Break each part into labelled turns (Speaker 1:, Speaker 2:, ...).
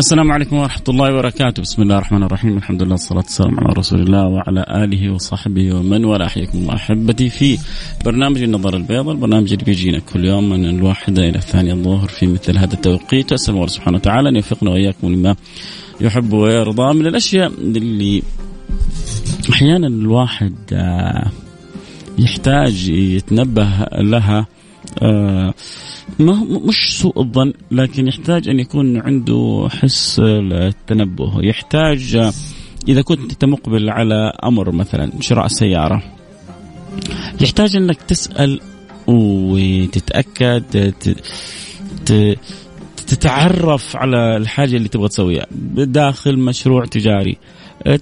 Speaker 1: السلام عليكم ورحمة الله وبركاته. بسم الله الرحمن الرحيم. الحمد لله والصلاة والسلام على رسول الله وعلى آله وصحبه ومن والاه. حياكم الله أحبتي في برنامج النظر البيضاء البرنامج اللي بيجينا كل يوم من الواحدة إلى الثانية الظهر في مثل هذا التوقيت. أسأل الله سبحانه وتعالى أن يوفقنا وإياكم لما يحب ويرضى. من الأشياء اللي أحيانا الواحد آه، يحتاج يتنبه لها ما مش سوء الظن لكن يحتاج أن يكون عنده حس التنبه يحتاج إذا كنت أنت مقبل على أمر مثلا شراء سيارة يحتاج أنك تسأل وتتأكد تتعرف على الحاجة اللي تبغى تسويها. داخل مشروع تجاري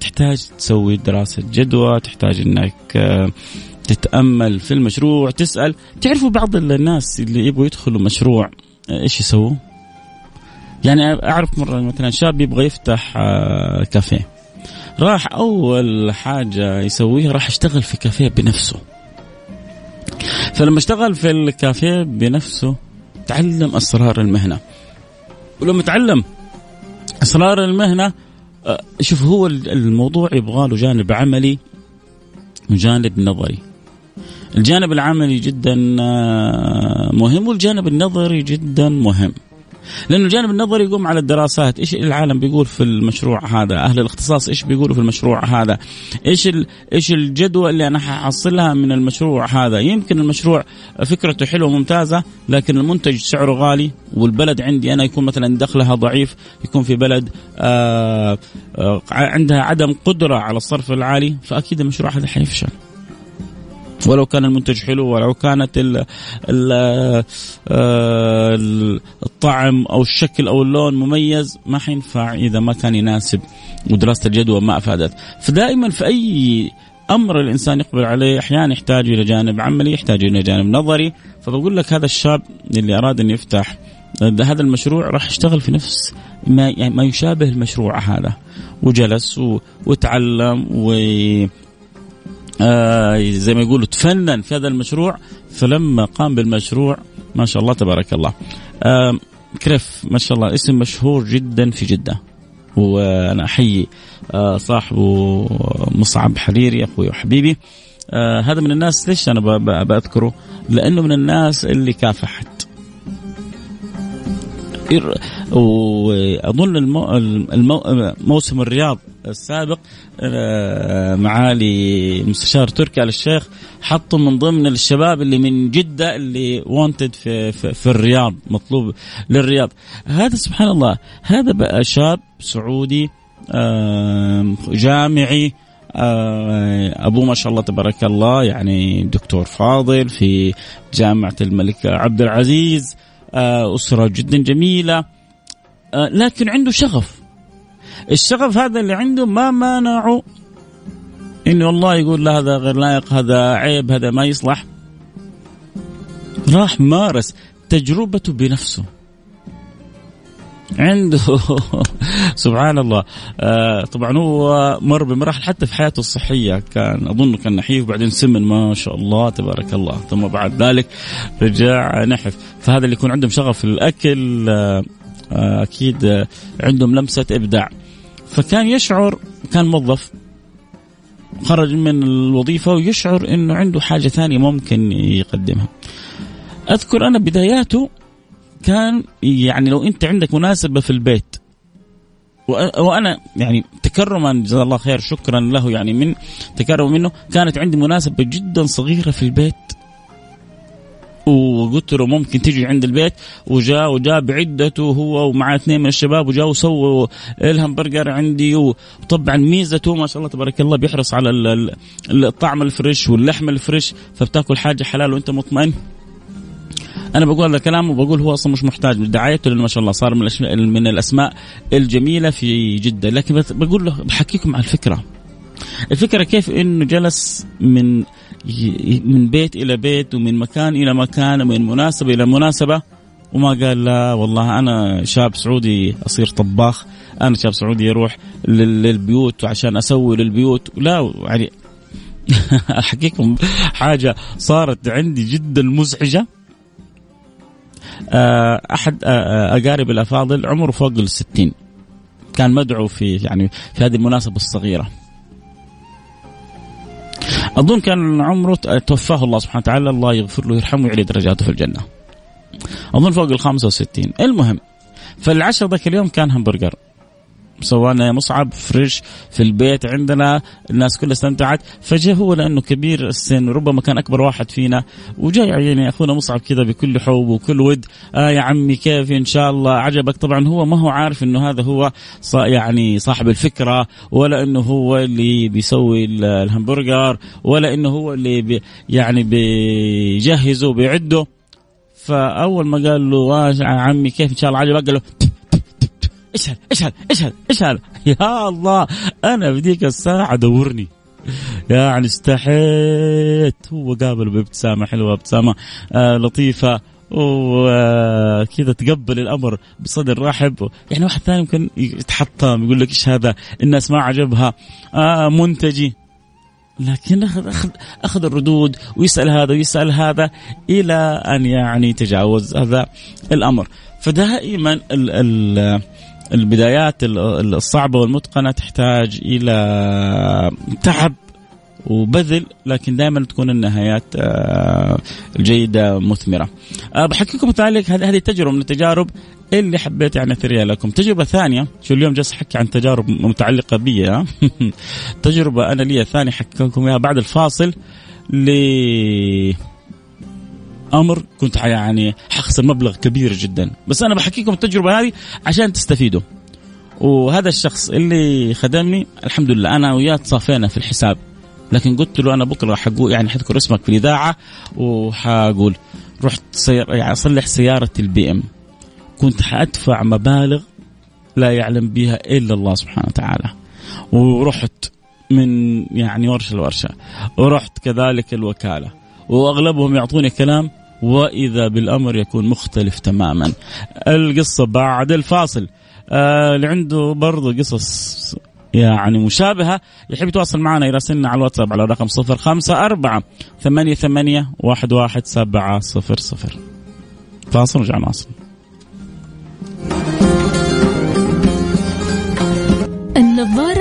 Speaker 1: تحتاج تسوي دراسة جدوى تحتاج أنك تتأمل في المشروع تسأل. تعرفوا بعض الناس اللي يبغوا يدخلوا مشروع إيش يسووا؟ يعني أعرف مرة مثلا شاب يبغى يفتح آه، كافيه. راح أول حاجة يسويها راح يشتغل في كافيه بنفسه. فلما اشتغل في الكافيه بنفسه تعلم أسرار المهنة. ولما تعلم أسرار المهنة آه، شوف هو الموضوع يبغى له جانب عملي وجانب نظري. الجانب العملي جدا آه، مهم والجانب النظري جدا مهم. لأنه الجانب النظري يقوم على الدراسات. إيش العالم بيقول في المشروع هذا؟ أهل الاختصاص إيش بيقولوا في المشروع هذا؟ إيش إيش الجدوى اللي أنا ححصلها من المشروع هذا؟ يمكن المشروع فكرته حلوة ممتازه لكن المنتج سعره غالي والبلد عندي أنا يكون مثلا دخلها ضعيف يكون في بلد آآ آآ عندها عدم قدرة على الصرف العالي فأكيد المشروع هذا حيفشل. ولو كان المنتج حلو ولو كانت ال ال آه، الطعم أو الشكل أو اللون مميز ما حينفع إذا ما كان يناسب ودراسة الجدوى ما أفادت. فدائما في أي أمر الإنسان يقبل عليه أحيانا يحتاج إلى جانب عملي يحتاج إلى جانب نظري. فبقول لك هذا الشاب اللي أراد أن يفتح هذا المشروع راح يشتغل في نفس ما يعني ما يشابه المشروع هذا. وجلس وتعلم و آه زي ما يقولوا تفنن في هذا المشروع. فلما قام بالمشروع ما شاء الله تبارك الله آه كريف ما شاء الله اسم مشهور جدا في جدة. وأنا أحيي آه صاحبه مصعب حريري أخوي وحبيبي. آه هذا من الناس ليش أنا بذكره؟ لأنه من الناس اللي كافحت. وأظن المو... المو... موسم الرياض السابق آه، معالي مستشار تركي آل الشيخ حطوا من ضمن الشباب اللي من جدة اللي وونتد في, في, في الرياض مطلوب للرياض. هذا سبحان الله هذا بقى شاب سعودي جامعي آه، أبوه ما شاء الله تبارك الله يعني دكتور فاضل في جامعة الملك عبد العزيز آه، أسرة جدا جميلة لكن عنده شغف. الشغف هذا اللي عنده ما مانعه إنه والله يقول لا هذا غير لائق هذا عيب هذا ما يصلح. راح مارس تجربته بنفسه. عنده. سبحان الله آه طبعا هو مر بمراحل حتى في حياته الصحية. كان أظن كان نحيف بعدين سمن ما شاء الله تبارك الله. ثم بعد ذلك رجع نحف. فهذا اللي يكون عندهم شغف في الأكل آه آه أكيد عندهم لمسة إبداع. فكان يشعر كان موظف خرج من الوظيفة ويشعر أنه عنده حاجة ثانية ممكن يقدمها. أذكر أنا بداياته كان يعني لو أنت عندك مناسبة في البيت وأنا يعني تكرما جزاه الله خير شكرا له يعني من تكرم منه كانت عندي مناسبة جدا صغيرة في البيت. وقلت له ممكن تجي عند البيت. وجاء وجاب عدته هو ومع اثنين من الشباب وجاء وسووا الهمبرجر عندي. وطبعا ميزته ما شاء الله تبارك الله بيحرص على الطعم الفريش واللحم الفريش. فبتاكل حاجة حلال وانت مطمئن؟ أنا بقول هذا الكلام وبقول هو أصلا مش محتاج. دعايته لأنه ما شاء الله صار من, من الأسماء الجميلة في جدة. لكن بقول له بحكيكم عن الفكرة. الفكرة كيف إنه جلس من من بيت إلى بيت ومن مكان إلى مكان ومن مناسبة إلى مناسبة. وما قال لا والله أنا شاب سعودي أصير طباخ أنا شاب سعودي أروح للبيوت عشان أسوي للبيوت. لا يعني احكيكم حاجة صارت عندي جدا مزعجة. آه، أحد آه، آه، أقارب الأفاضل عمره فوق الستين. كان مدعو في يعني في هذه المناسبة الصغيرة. أظن كان عمره توفاه الله سبحانه وتعالى الله يغفر له ويرحمه ويعلي درجاته في الجنة. أظن فوق ال 65 المهم فالعشاء ذاك اليوم كان همبرجر. سوانا مصعب fresh في البيت عندنا. الناس كلها استمتعت. فجاء هو لأنه كبير السن ربما كان أكبر واحد فينا. وجاي يعني أخونا مصعب كذا بكل حب وكل ود. آه يا عمي كيف؟ إن شاء الله. عجبك؟ طبعا هو ما هو عارف إنه هذا هو يعني صاحب الفكرة ولا إنه هو اللي بيسوي الهمبرجر ولا إنه هو اللي بي يعني بيجهزه بيعده فأول ما قال له آه عمي كيف؟ إن شاء الله عجبك؟ قال له إيش هذا إيش هذا يا الله أنا في ذيك الساعة دورني. يعني استحيت. هو قابله بابتسامة حلوة ابتسامة. آه لطيفة. وكذا تقبل الأمر بصدر رحب. يعني واحد ثاني ممكن يتحطم يقول لك إيش هذا؟ الناس ما عجبها. آه منتجي. لكن أخذ أخذ أخذ الردود ويسأل هذا ويسأل هذا إلى أن يعني تجاوز هذا الأمر. فدائما ال ال البدايات الصعبة والمتقنة تحتاج إلى تعب وبذل لكن دائما تكون النهايات آه، الجيدة مثمرة. آه، بحكيكم تعليق هذه تجربة من التجارب اللي حبيت يعني اثريها لكم. تجربة ثانية شو اليوم جالس أحكي عن تجارب متعلقة بي تجربة أنا لي ثانية حكي لكم إياها بعد الفاصل ل أمر كنت يعني حخسر مبلغ كبير جدا. بس أنا بحكيكم التجربة هذه عشان تستفيدوا. وهذا الشخص اللي خدمني الحمد لله أنا وياه تصافينا في الحساب. لكن قلت له أنا بكرة حقول يعني حذكر اسمك في الإذاعة وحقول رحت سير يعني أصلح سيارة البي إم. كنت حأدفع مبالغ لا يعلم بها إلا الله سبحانه وتعالى. ورحت من يعني ورشة لورشة. ورحت كذلك الوكالة. وأغلبهم يعطوني كلام وإذا بالأمر يكون مختلف تماما. القصة بعد الفاصل. آه اللي عنده برضه قصص يعني مشابهة يحب يتواصل معنا يراسلنا على الواتساب على رقم صفر خمسة أربعة ثمانية ثمانية واحد واحد سبعة صفر صفر فاصل ورجع نواصل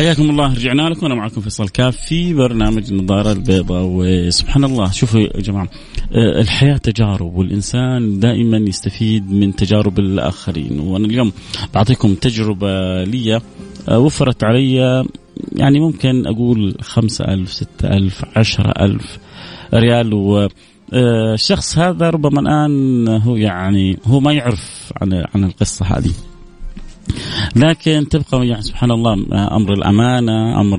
Speaker 1: حياكم الله رجعنا لكم. أنا معكم فيصل كاف في برنامج النظاره البيضاء وسبحان الله. شوفوا يا جماعة آه، الحياة تجارب والإنسان دائما يستفيد من تجارب الآخرين. وأنا اليوم بعطيكم تجربة لي آه، وفرت علي يعني ممكن أقول خمسة ألف ستة ألف عشرة ألف ريال. و آه، الشخص هذا ربما الآن هو يعني هو ما يعرف عن عن القصة هذه. لكن تبقى يعني سبحان الله أمر الأمانة أمر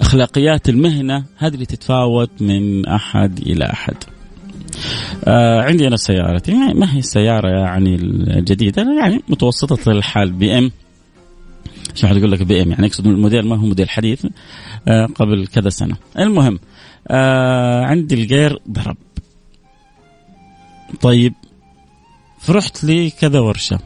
Speaker 1: أخلاقيات المهنة هذه اللي تتفاوت من أحد إلى أحد. آه عندي أنا سيارتي ما هي السيارة يعني الجديدة؟ يعني متوسطة الحال BM. شو حد يقول لك BM؟ يعني يقصد الموديل ما هو موديل حديث آه قبل كذا سنة. المهم آه عندي ال gear ضرب. طيب فرحت لي كذا ورشة.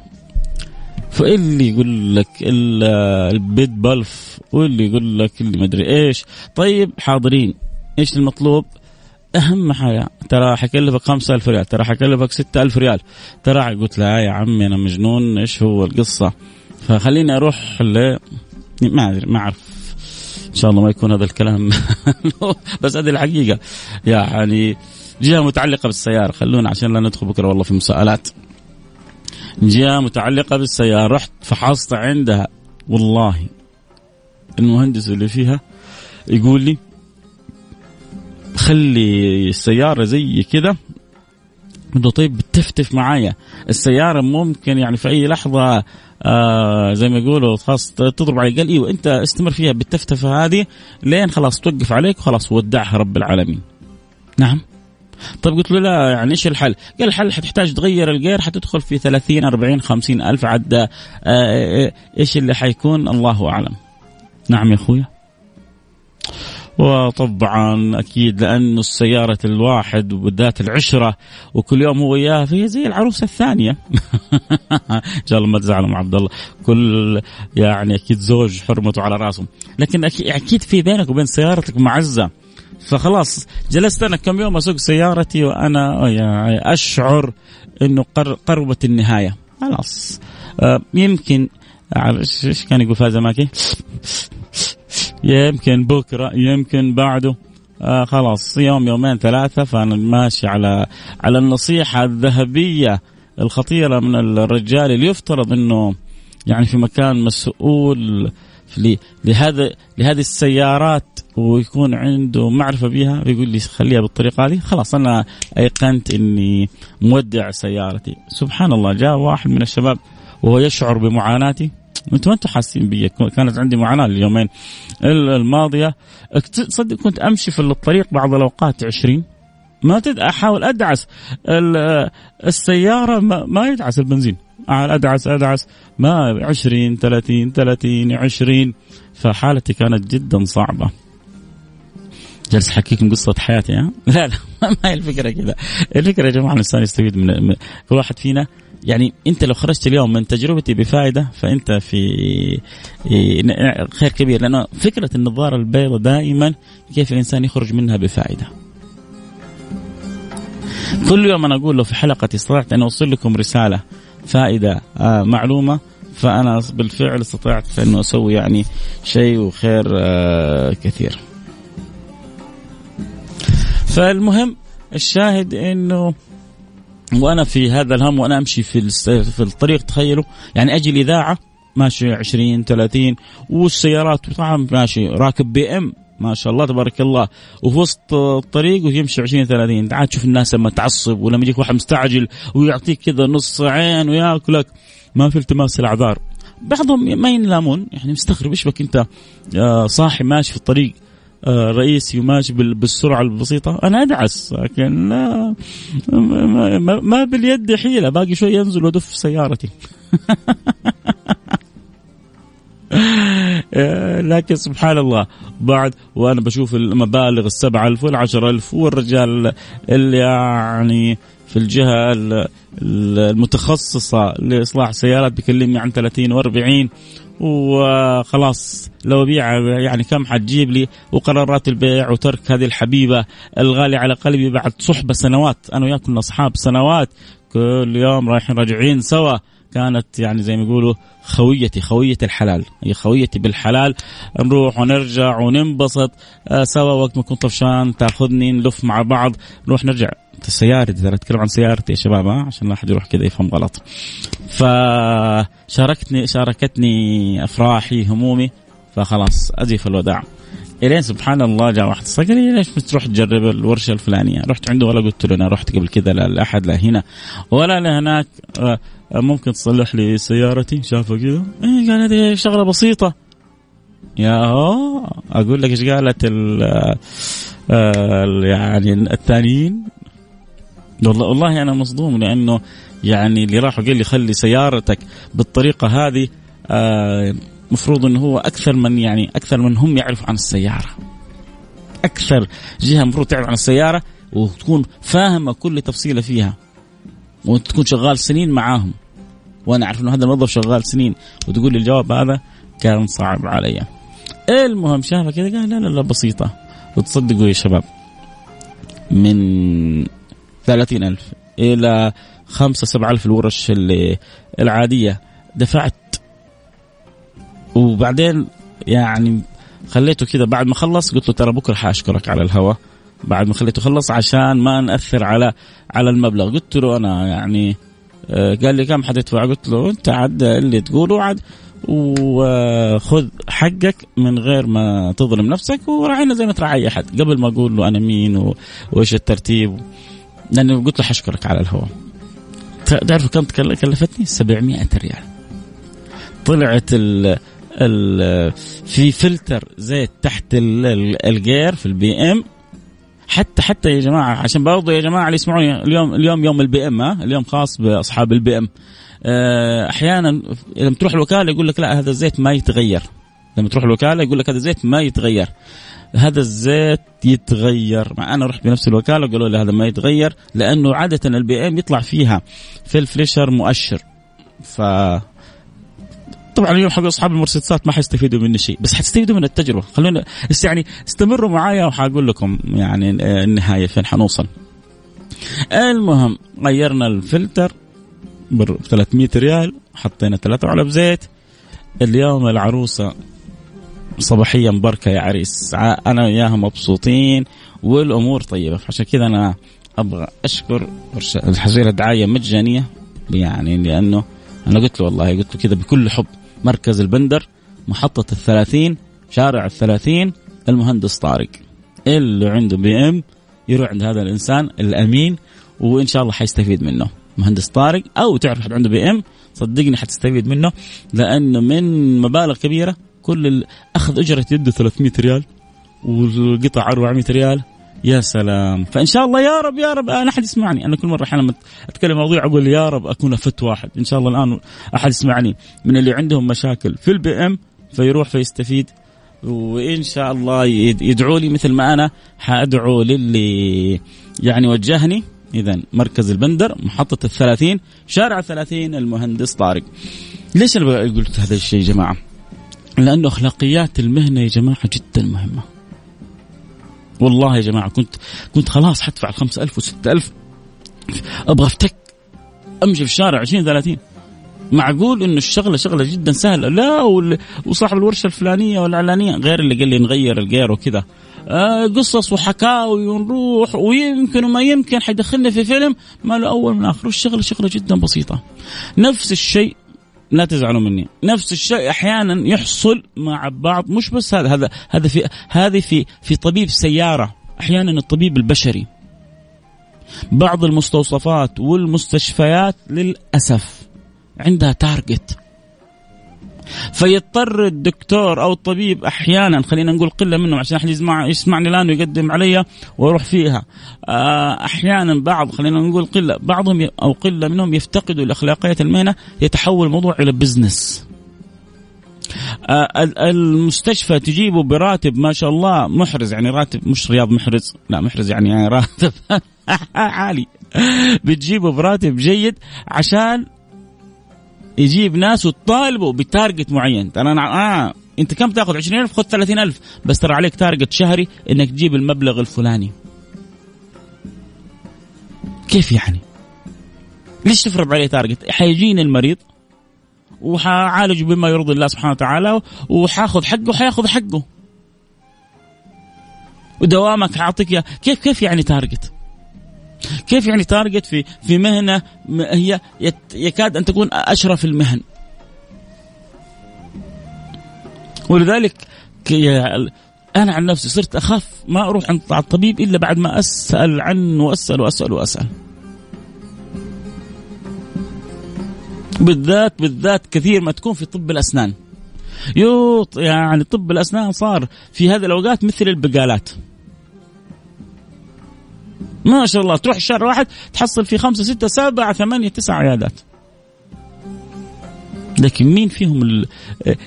Speaker 1: فاللي يقول لك البيت بلف. واللي يقول لك اللي مدري إيش. طيب حاضرين. إيش المطلوب؟ أهم حاجة ترى حكلفك 5000 ريال ترى حكلفك 6000 ريال. ترى قلت لا يا عمي أنا مجنون إيش هو القصة؟ فخليني أروح ل ما أدري ما أعرف. إن شاء الله ما يكون هذا الكلام. بس هذه الحقيقة. يعني جهة متعلقة بالسيارة. خلونا عشان لا ندخل بكرة والله في مساءلات. جهه متعلقة بالسيارة رحت فحصت عندها. والله المهندس اللي فيها يقول لي خلي السيارة زي كذا قلت طيب بتفتف معايا. السيارة ممكن يعني في أي لحظة آه زي ما يقولوا خلاص تضرب علي قال أيوه انت استمر فيها بالتفتفة هذه لين خلاص توقف عليك وخلاص ودعها رب العالمين. نعم. طيب قلت له لا يعني إيش الحل؟ قال الحل حتحتاج تغير الجير حتدخل في 30 40 50 ألف عد آه، آه، إيش اللي حيكون الله أعلم. نعم يا أخويا. وطبعا أكيد لأنه السيارة الواحد وبالذات العشرة وكل يوم هو وياها فهي زي العروسة الثانية إن شاء الله ما تزعلوا مع عبد الله كل يعني أكيد زوج حرمته على رأسهم لكن أكيد في بينك وبين سيارتك معزة فخلاص جلست أنا كم يوم أسوق سيارتي وأنا يعني أشعر إنه قربت النهاية. خلاص. آه، يمكن إيش كان يقول فاز ماكي؟ يمكن بكرة يمكن بعده. آه خلاص يوم يومين ثلاثة. فأنا ماشي على على النصيحة الذهبية الخطيرة من الرجال. اللي يفترض إنه يعني في مكان مسؤول لهذا لهذه السيارات ويكون عنده معرفة بها ويقول لي خليها بالطريقة هذه. خلاص أنا أيقنت إني مودع سيارتي. سبحان الله جاء واحد من الشباب وهو يشعر بمعاناتي. أنتم أنتم حاسين بي؟ كانت عندي معاناة اليومين. الماضية تصدق كنت أمشي في الطريق بعض الأوقات 20 ما تد أحاول أدعس. السيارة ما يدعس البنزين. أدعس أدعس. ما 20 30 30 20 فحالتي كانت جدا صعبة. جالس احكيكم قصة حياتي ها؟ لا لا ما هي الفكرة كذا، الفكرة يا جماعة الإنسان يستفيد من كل واحد فينا يعني أنت لو خرجت اليوم من تجربتي بفائدة فأنت في خير كبير لأنه فكرة النظارة البيضاء دائما كيف الإنسان يخرج منها بفائدة. كل يوم أنا أقول له في حلقتي استطعت أن أوصل لكم رسالة فائدة آه معلومة فأنا بالفعل استطعت انه أسوي يعني شيء وخير آه كثير. فالمهم الشاهد إنه وأنا في هذا الهم وأنا أمشي في في الطريق تخيلوا. يعني أجي الإذاعة ماشي 20 30 والسيارات طبعا ماشي راكب بي إم ما شاء الله تبارك الله. وفي وسط الطريق ويمشي 20 30 تعال تشوف الناس لما تعصب ولما يجيك واحد مستعجل ويعطيك كذا نص عين وياكلك. ما في التماس الأعذار. بعضهم ما ينلامون. يعني مستغرب إيش بك أنت آه، صاحي ماشي في الطريق. آه، رئيسي وماشي بالسرعة البسيطة. أنا أدعس لكن ما, ما, ما باليد حيلة. باقي شوي ينزل وأدف سيارتي. آه، لكن سبحان الله بعد وأنا بشوف المبالغ السبعة ألف والعشرة ألف والرجال اللي يعني في الجهة المتخصصة لإصلاح السيارات بيكلمني عن 30 و40 وخلاص لو أبيع يعني كم حتجيب لي؟ وقرارات البيع وترك هذه الحبيبة الغالية على قلبي بعد صحبة سنوات. أنا وياه كنا أصحاب سنوات كل يوم رايحين راجعين سوا. كانت يعني زي ما يقولوا خويتي خوية الحلال. هي خويتي بالحلال. نروح ونرجع وننبسط آه، سوا وقت ما كنت طفشان تاخذني نلف مع بعض. نروح نرجع. سيارتي ترى اتكلم عن سيارتي يا شباب عشان لا أحد يروح كذا يفهم غلط. فشاركتني شاركتني أفراحي همومي فخلاص ازف الوداع. إلين سبحان الله جاء واحد قال لي ليش تروح تجرب الورشة الفلانية؟ رحت عنده ولا قلت له أنا رحت قبل كذا لا لأحد لا هنا ولا لهناك. آه، ممكن تصلح لي سيارتي؟ شافه كذا. إيه قال هذه شغلة بسيطة. يا أقول لك إيش قالت ال آه، يعني الثانيين؟ والله والله أنا مصدوم لأنه يعني اللي راح وقال لي خلي سيارتك بالطريقة هذه آه مفروض إنه هو أكثر من يعني أكثر من هم يعرفوا عن السيارة. أكثر جهة المفروض تعرف عن السيارة وتكون فاهمة كل تفصيلة فيها وتكون شغال سنين معاهم. وأنا أعرف إنه هذا الموظف شغال سنين وتقول لي الجواب هذا كان صعب علي. المهم شافها كذا قال لا لا لا بسيطة. وتصدقوا يا شباب من ثلاثين ألف إلى خمسة سبعة ألف الورش اللي العادية. دفعت. وبعدين يعني خليته كذا. بعد ما خلص قلت له ترى بكرة حاشكرك على الهواء بعد ما خليته خلص عشان ما نأثر على على المبلغ. قلت له أنا يعني آه، قال لي كم حتدفع قلت له أنت عد اللي تقوله عد وخذ حقك من غير ما تظلم نفسك. وراعينا زي ما تراعي أحد. قبل ما أقول له أنا مين وإيش الترتيب. لأنه قلت له حشكرك على الهواء. تعرفوا كم كلفتني؟ 700 ريال. طلعت ال ال في فلتر زيت تحت ال gear في ال BM. حتى حتى يا جماعة عشان برضه يا جماعة اللي يسمعوني اليوم اليوم يوم ال BM اليوم خاص بأصحاب ال BM. آه، أحيانا لما تروح الوكالة يقول لك لا هذا الزيت ما يتغير. لما تروح الوكالة يقول لك هذا الزيت ما يتغير. هذا الزيت يتغير. مع أنا رحت بنفس الوكالة وقالوا لي هذا ما يتغير لأنه عادة ال BM يطلع فيها في ال flasher مؤشر. ف طبعا اليوم حق أصحاب المرسيدسات ما حيستفيدوا مني شيء بس حتستفيدوا من التجربة. خلونا يعني استمروا معايا وحاقول لكم يعني النهاية فين حنوصل. المهم غيرنا الفلتر ب 300 ريال حطينا ثلاثة علب زيت. اليوم العروسة صباحيا بركة يا عريس. أنا وياها مبسوطين والأمور طيبة عشان كذا أنا أبغى أشكر الحزيرة دعاية مجانية يعني لأنه أنا قلت له والله قلت له كذا بكل حب مركز البندر محطة الثلاثين شارع الثلاثين المهندس طارق. اللي عنده BM يروح عند هذا الإنسان الأمين وإن شاء الله حيستفيد منه. مهندس طارق أو تعرف حد عنده BM صدقني حتستفيد منه لأنه من مبالغ كبيرة كل أخذ أجرة يده 300 ريال والقطع 400 ريال. يا سلام. فإن شاء الله يا رب يا رب أنا أحد يسمعني. أنا كل مرة أحيانا أتكلم موضوع أقول يا رب أكون أفدت واحد. إن شاء الله الآن أحد يسمعني. من اللي عندهم مشاكل في ال BM فيروح فيستفيد. وإن شاء الله يدعوا لي مثل ما أنا حأدعو للي يعني وجهني. اذا مركز البندر محطة الثلاثين شارع الثلاثين المهندس طارق. ليش أنا قلت هذا الشيء يا جماعة؟ لأنه أخلاقيات المهنة يا جماعة جدا مهمة. والله يا جماعة كنت كنت خلاص حدفع الخمسة ألف وستة ألف أبغى أفتك أمشي في الشارع 20 30 معقول إنه الشغلة شغلة جدا سهلة؟ لا وصاحب الورشة الفلانية والعلانيه غير اللي قال لي نغير الجير وكذا. آه قصص وحكاوي ونروح ويمكن وما يمكن حيدخلنا في فيلم ما له أول من آخر. الشغله شغلة جدا بسيطة. نفس الشيء لا تزعلوا مني. نفس الشيء أحيانا يحصل مع بعض مش بس هذا هذا هذا في هذه في في طبيب سيارة أحيانا الطبيب البشري. بعض المستوصفات والمستشفيات للأسف عندها target فيضطر الدكتور أو الطبيب أحيانا خلينا نقول قلة منهم عشان أحد يسمع يسمعني الآن ويقدم علي وأروح فيها. آه، أحيانا بعض خلينا نقول قلة بعضهم أو قلة منهم يفتقدوا لاخلاقيات المهنة يتحول الموضوع إلى business آه، المستشفى تجيبه براتب ما شاء الله محرز يعني راتب مش رياض محرز لا محرز يعني, يعني راتب عالي. بتجيبه براتب جيد عشان يجيب ناس وتطالبوا ب target معين. ترى أنا آه أنت كم تاخذ؟ 20000 خذ 30000 بس ترى عليك target شهري إنك تجيب المبلغ الفلاني. كيف يعني؟ ليش تفرض عليه target؟ حيجيني المريض وحعالجه بما يرضي الله سبحانه وتعالى وحأخذ حقه وحيأخذ حقه. ودوامك حأعطيك كيف كيف يعني target؟ كيف يعني target في في مهنة هي يكاد أن تكون أشرف المهن؟ ولذلك أنا عن نفسي صرت أخاف ما أروح عند الطبيب إلا بعد ما أسأل عنه وأسأل وأسأل وأسأل. بالذات بالذات كثير ما تكون في طب الأسنان. يوط يعني طب الأسنان صار في هذه الأوقات مثل البقالات. ما شاء الله. تروح الشهر واحد تحصل في خمسة ستة سبعة ثمانية تسع عيادات. لكن مين فيهم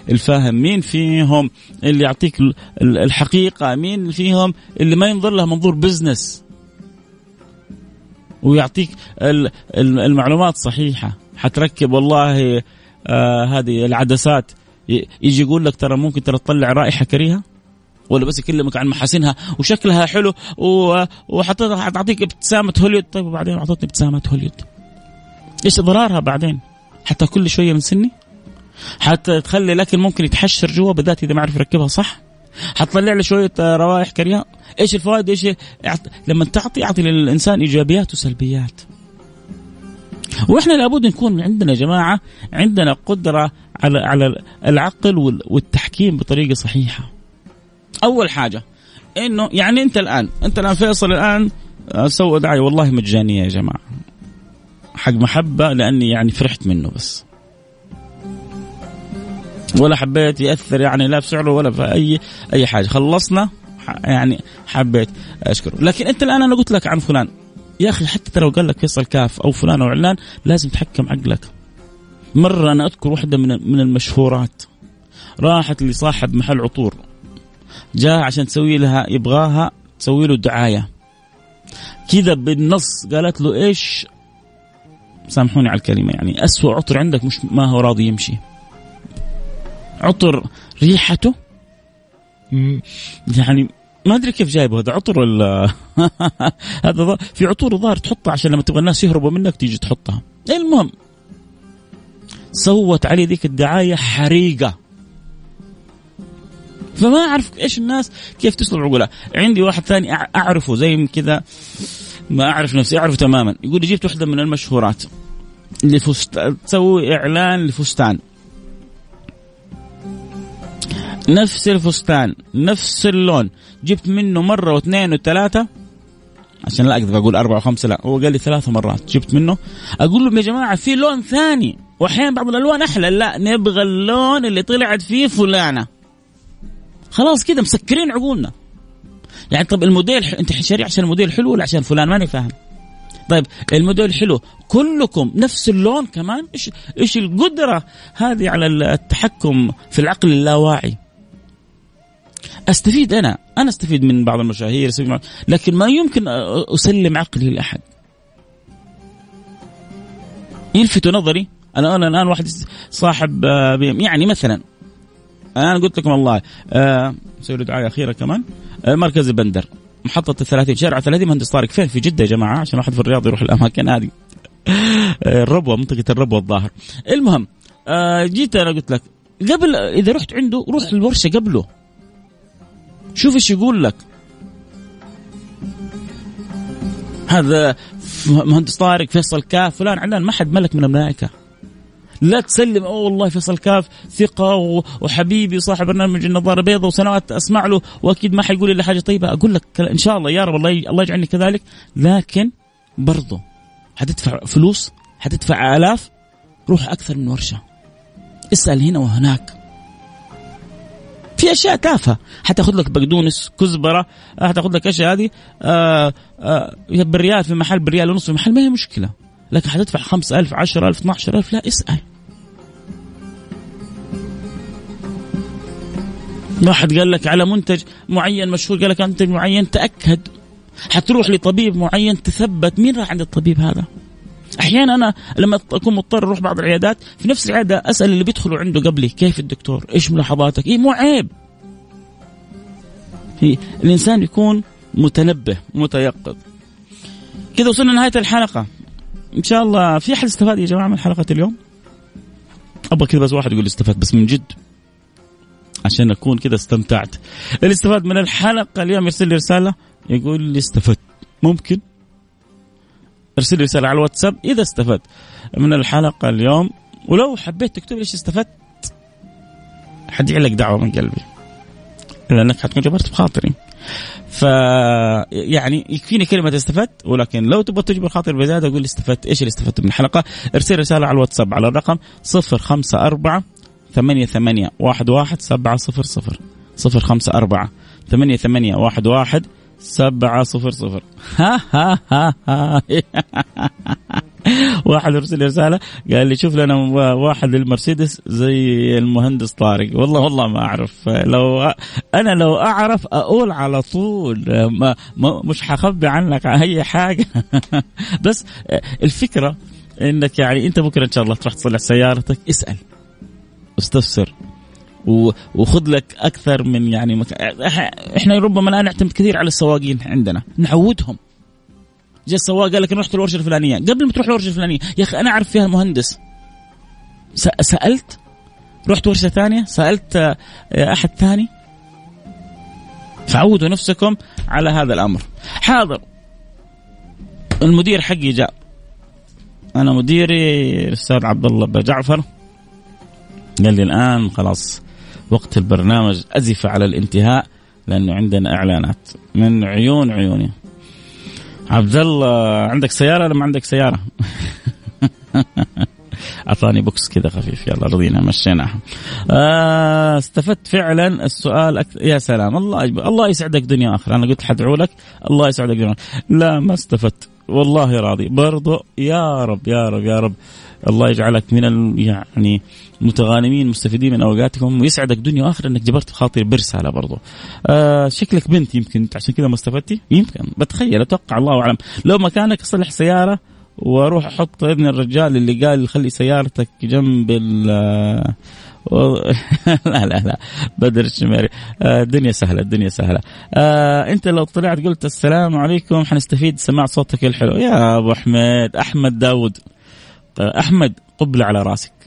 Speaker 1: الفاهم؟ مين فيهم اللي يعطيك الحقيقة؟ مين فيهم اللي ما ينظر له منظور بزنس ويعطيك المعلومات صحيحة. حتركب والله آه هذه العدسات. يجي يقول لك ترى ممكن ترى تطلع رائحة كريهة؟ ولا بس يكلمك عن محاسنها وشكلها حلو وحطيتها تعطيك ابتسامة هوليود طيب وبعدين أعطتني ابتسامة هوليود إيش ضررها بعدين؟ حتى كل شوية من سني؟ حتى تخلي الأكل ممكن يتحشر جوا بالذات إذا ما عرف يركبها صح؟ حتطلع له شوية روائح كريهة إيش الفوائد إيش لما تعطي أعطي للإنسان إيجابيات وسلبيات وإحنا لابد نكون عندنا جماعة عندنا قدرة على على العقل والتحكيم بطريقة صحيحة أول حاجة إنه يعني أنت الآن أنت الآن فيصل الآن آه، سوى دعايه والله مجانية يا جماعة. حق محبة لأني يعني فرحت منه بس. ولا حبيت يأثر يعني لا بسعره ولا في أي أي حاجة. خلصنا يعني حبيت أشكره. لكن أنت الآن أنا قلت لك عن فلان. يا أخي حتى لو قال لك فيصل كاف أو فلان أو علان لازم تحكم عقلك. مرة أنا أذكر واحدة من من المشهورات. راحت لصاحب محل عطور. جاء عشان تسوي لها يبغاها تسوي له دعاية. كذا بالنص قالت له إيش؟ سامحوني على الكلمة يعني أسوأ عطر عندك مش ما هو راضي يمشي. عطر ريحته؟ يعني ما أدري كيف جايبه هذا عطر ولا هذا في عطور ظاهر تحطها عشان لما تبغى الناس يهربوا منك تيجي تحطها. المهم سوت عليه ذيك الدعاية حريقة. فما أعرف إيش الناس كيف تصلب عقولها. عندي واحد ثاني أعرفه زي كذا ما أعرف نفسي أعرفه تماما. يقول جبت واحدة من المشهورات لفستان تسوي إعلان لفستان. نفس الفستان نفس اللون. جبت منه مرة واثنين وثلاثة. عشان لا أقدر أقول أربعة وخمسة لا هو قال لي ثلاث مرات. جبت منه. أقول لهم يا جماعة في لون ثاني واحيانا بعض الألوان أحلى. لا نبغى اللون اللي طلعت فيه فلانة. خلاص كذا مسكرين عقولنا. يعني طب الموديل انت شاري عشان الموديل حلو ولا عشان فلان؟ ماني فاهم. طيب الموديل حلو. كلكم نفس اللون كمان؟ إيش إيش القدرة هذه على التحكم في العقل اللاواعي؟ أستفيد أنا. أنا أستفيد من بعض المشاهير لكن ما يمكن أسلم عقلي لأحد. يلفت نظري. أنا أنا الآن واحد صاحب آه، يعني مثلا أنا قلت لكم والله آه نسوي له دعاية أخيرة كمان. آه مركز البندر محطة الثلاثين شارع 30 مهندس طارق فين في جدة يا جماعة عشان واحد في الرياض يروح الأماكن هذه. آه، الربوة منطقة الربوة الظاهر. المهم آه جيت أنا قلت لك قبل إذا رحت عنده روح الورشة قبله. شوف إيش يقول لك. هذا مهندس طارق فيصل كاف فلان علان ما حد ملك من الملائكة. لا تسلم. أوه والله فيصل كاف ثقة وحبيبي صاحب برنامج النظارة بيضاء وسنوات أسمع له وأكيد ما حيقول إلا حاجة طيبة. أقول لك إن شاء الله يا رب الله الله يجعلني كذلك. لكن برضه حتدفع فلوس حتدفع آلاف روح أكثر من ورشة. اسأل هنا وهناك. في أشياء تافهة. حتأخذ لك بقدونس كزبرة حتأخذ لك أشياء هذه. آه آه بالريال في محل بريال ونص في محل ما هي مشكلة. لكن حتدفع 5000 10000 12000 لا اسأل. واحد قال لك على منتج معين مشهور قال لك منتج معين تأكد. حتروح لطبيب معين تثبت. مين راح عند الطبيب هذا؟ أحيانا أنا لما أكون مضطر أروح بعض العيادات في نفس العيادة أسأل اللي بيدخلوا عنده قبلي كيف الدكتور؟ إيش ملاحظاتك؟ إيه مو عيب الإنسان يكون متنبه متيقظ. كذا وصلنا لنهاية الحلقة. إن شاء الله في أحد استفاد يا جماعة من حلقة اليوم؟ أبغى كذا بس واحد يقول استفاد بس من جد عشان أكون كذا استمتعت. اللي استفاد من الحلقة اليوم يرسل لي رسالة يقول لي استفدت. ممكن؟ ارسل لي رسالة على الواتساب إذا استفدت من الحلقة اليوم. ولو حبيت تكتب لي إيش استفدت حدعي لك دعوة من قلبي. لأنك حتكون جبرت بخاطري. ف يعني يكفيني كلمة استفدت ولكن لو تبغى تجبر خاطر بزيادة قول استفدت. إيش اللي استفدت من الحلقة؟ ارسل رسالة على الواتساب على الرقم 054 ثمانية ثمانية واحد واحد سبعة صفر صفر. صفر خمسة أربعة ثمانية ثمانية واحد واحد سبعة صفر صفر. ها ها ها ها. واحد ارسل رسالة قال لي شوف لنا واحد المرسيدس زي المهندس طارق. والله والله ما أعرف. لو أنا لو أعرف أقول على طول ما مش حخبي عنك أي حاجة. بس الفكرة إنك يعني أنت بكرة إن شاء الله تروح تصلح سيارتك اسأل. استفسر وخذ لك أكثر من يعني مك... إحنا ربما لا نعتمد كثير على السواقين عندنا نعودهم. جاء السواق قال لك رحت الورشة الفلانية. قبل ما تروح الورشة الفلانية يا أخي أنا أعرف فيها مهندس. سألت؟ رحت ورشة ثانية؟ سألت آه، أحد ثاني؟ فعودوا نفسكم على هذا الأمر. حاضر. المدير حقي جاء. أنا مديري الأستاذ عبد الله جعفر. قال لي الآن خلاص وقت البرنامج أزف على الانتهاء لأنه عندنا إعلانات. من عيون عيوني. عبد الله عندك سيارة ولا ما عندك سيارة؟ أعطاني بوكس كذا خفيف يلا رضينا مشيناها آه استفدت فعلا السؤال أك... يا سلام الله يجب... الله يسعدك دنيا اخره أنا قلت حدعو لك الله يسعدك دنيا لا ما استفدت. والله راضي. برضو يا رب يا رب يا رب. الله يجعلك من ال... يعني متغانمين مستفيدين من أوقاتكم ويسعدك دنيا وآخرة إنك جبرت خاطري برسالة برضو. آه شكلك بنت يمكن عشان كذا ما استفدتي؟ يمكن بتخيل أتوقع الله أعلم. لو مكانك أصلح سيارة وأروح أحط ابن الرجال اللي قال خلي سيارتك جنب ال لا لا لا بدر الشميري آه، الدنيا سهلة الدنيا سهلة. آه أنت لو طلعت قلت السلام عليكم حنستفيد سماع صوتك الحلو. يا أبو حميد أحمد داود. آه أحمد قبله على راسك.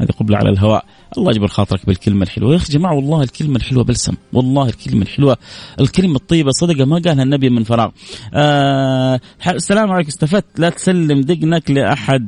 Speaker 1: هذه قبلة على الهواء. الله يجبر خاطرك بالكلمة الحلوة. يا أخي جماعة والله الكلمة الحلوة بلسم. والله الكلمة الحلوة. الكلمة الطيبة صدقة ما قالها النبي من فراغ. آه السلام عليكم استفدت. لا تسلم دقنك لأحد.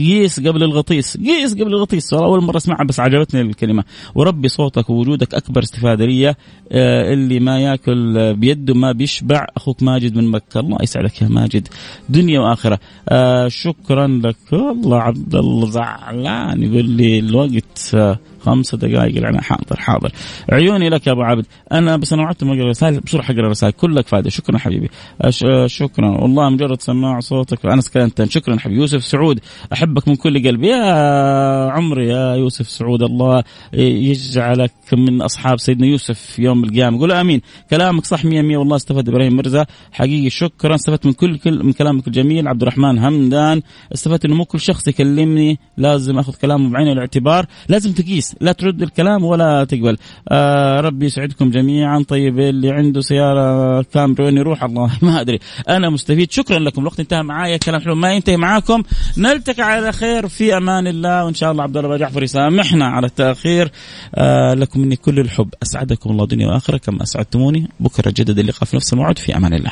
Speaker 1: قيس قبل الغطيس قيس قبل الغطيس. أول مرة أسمعها بس عجبتني الكلمة. وربي صوتك ووجودك أكبر استفاده لي آه اللي ما يأكل بيده ما بيشبع أخوك ماجد من مكة. الله يسعدك يا ماجد. دنيا وآخرة. آه شكرا لك. والله عبد الله زعلان يقول لي الوقت خمسة دقائق العناء حاضر حاضر. عيوني لك يا أبو عابد. أنا بس أنا وعدت ما اقرا رسائل بسرعة حقرا رسائل كلك فائده شكرا حبيبي. أش... شكرا. والله مجرد سماع صوتك. أنس كلنتن شكرا حبيبي. يوسف سعود. أحبك من كل قلبي يا عمري يا يوسف سعود. الله يجعلك من أصحاب سيدنا يوسف يوم القيامة. قول آمين. كلامك صح 100 100 والله استفدت إبراهيم مرزا. حقيقي شكرا. استفدت من كل, كل من كلامك الجميل. عبد الرحمن همدان. استفدت إنه مو كل شخص يكلمني. لازم أخذ كلامه بعين الاعتبار. لازم تقيس. لا ترد الكلام ولا تقبل. آه ربي يسعدكم جميعا. طيب اللي عنده سيارة كامرون يروح الله ما أدري. أنا مستفيد. شكرا لكم. الوقت انتهى معايا. كلام حلو. ما ينتهي معاكم. نلتقي على خير. في أمان الله. وإن شاء الله عبد الله جعفر يسامحنا على التأخير. آه لكم مني كل الحب. أسعدكم الله دنيا وآخرة. كما أسعدتموني. بكرة جدد اللقاء في نفس الموعد. في أمان الله.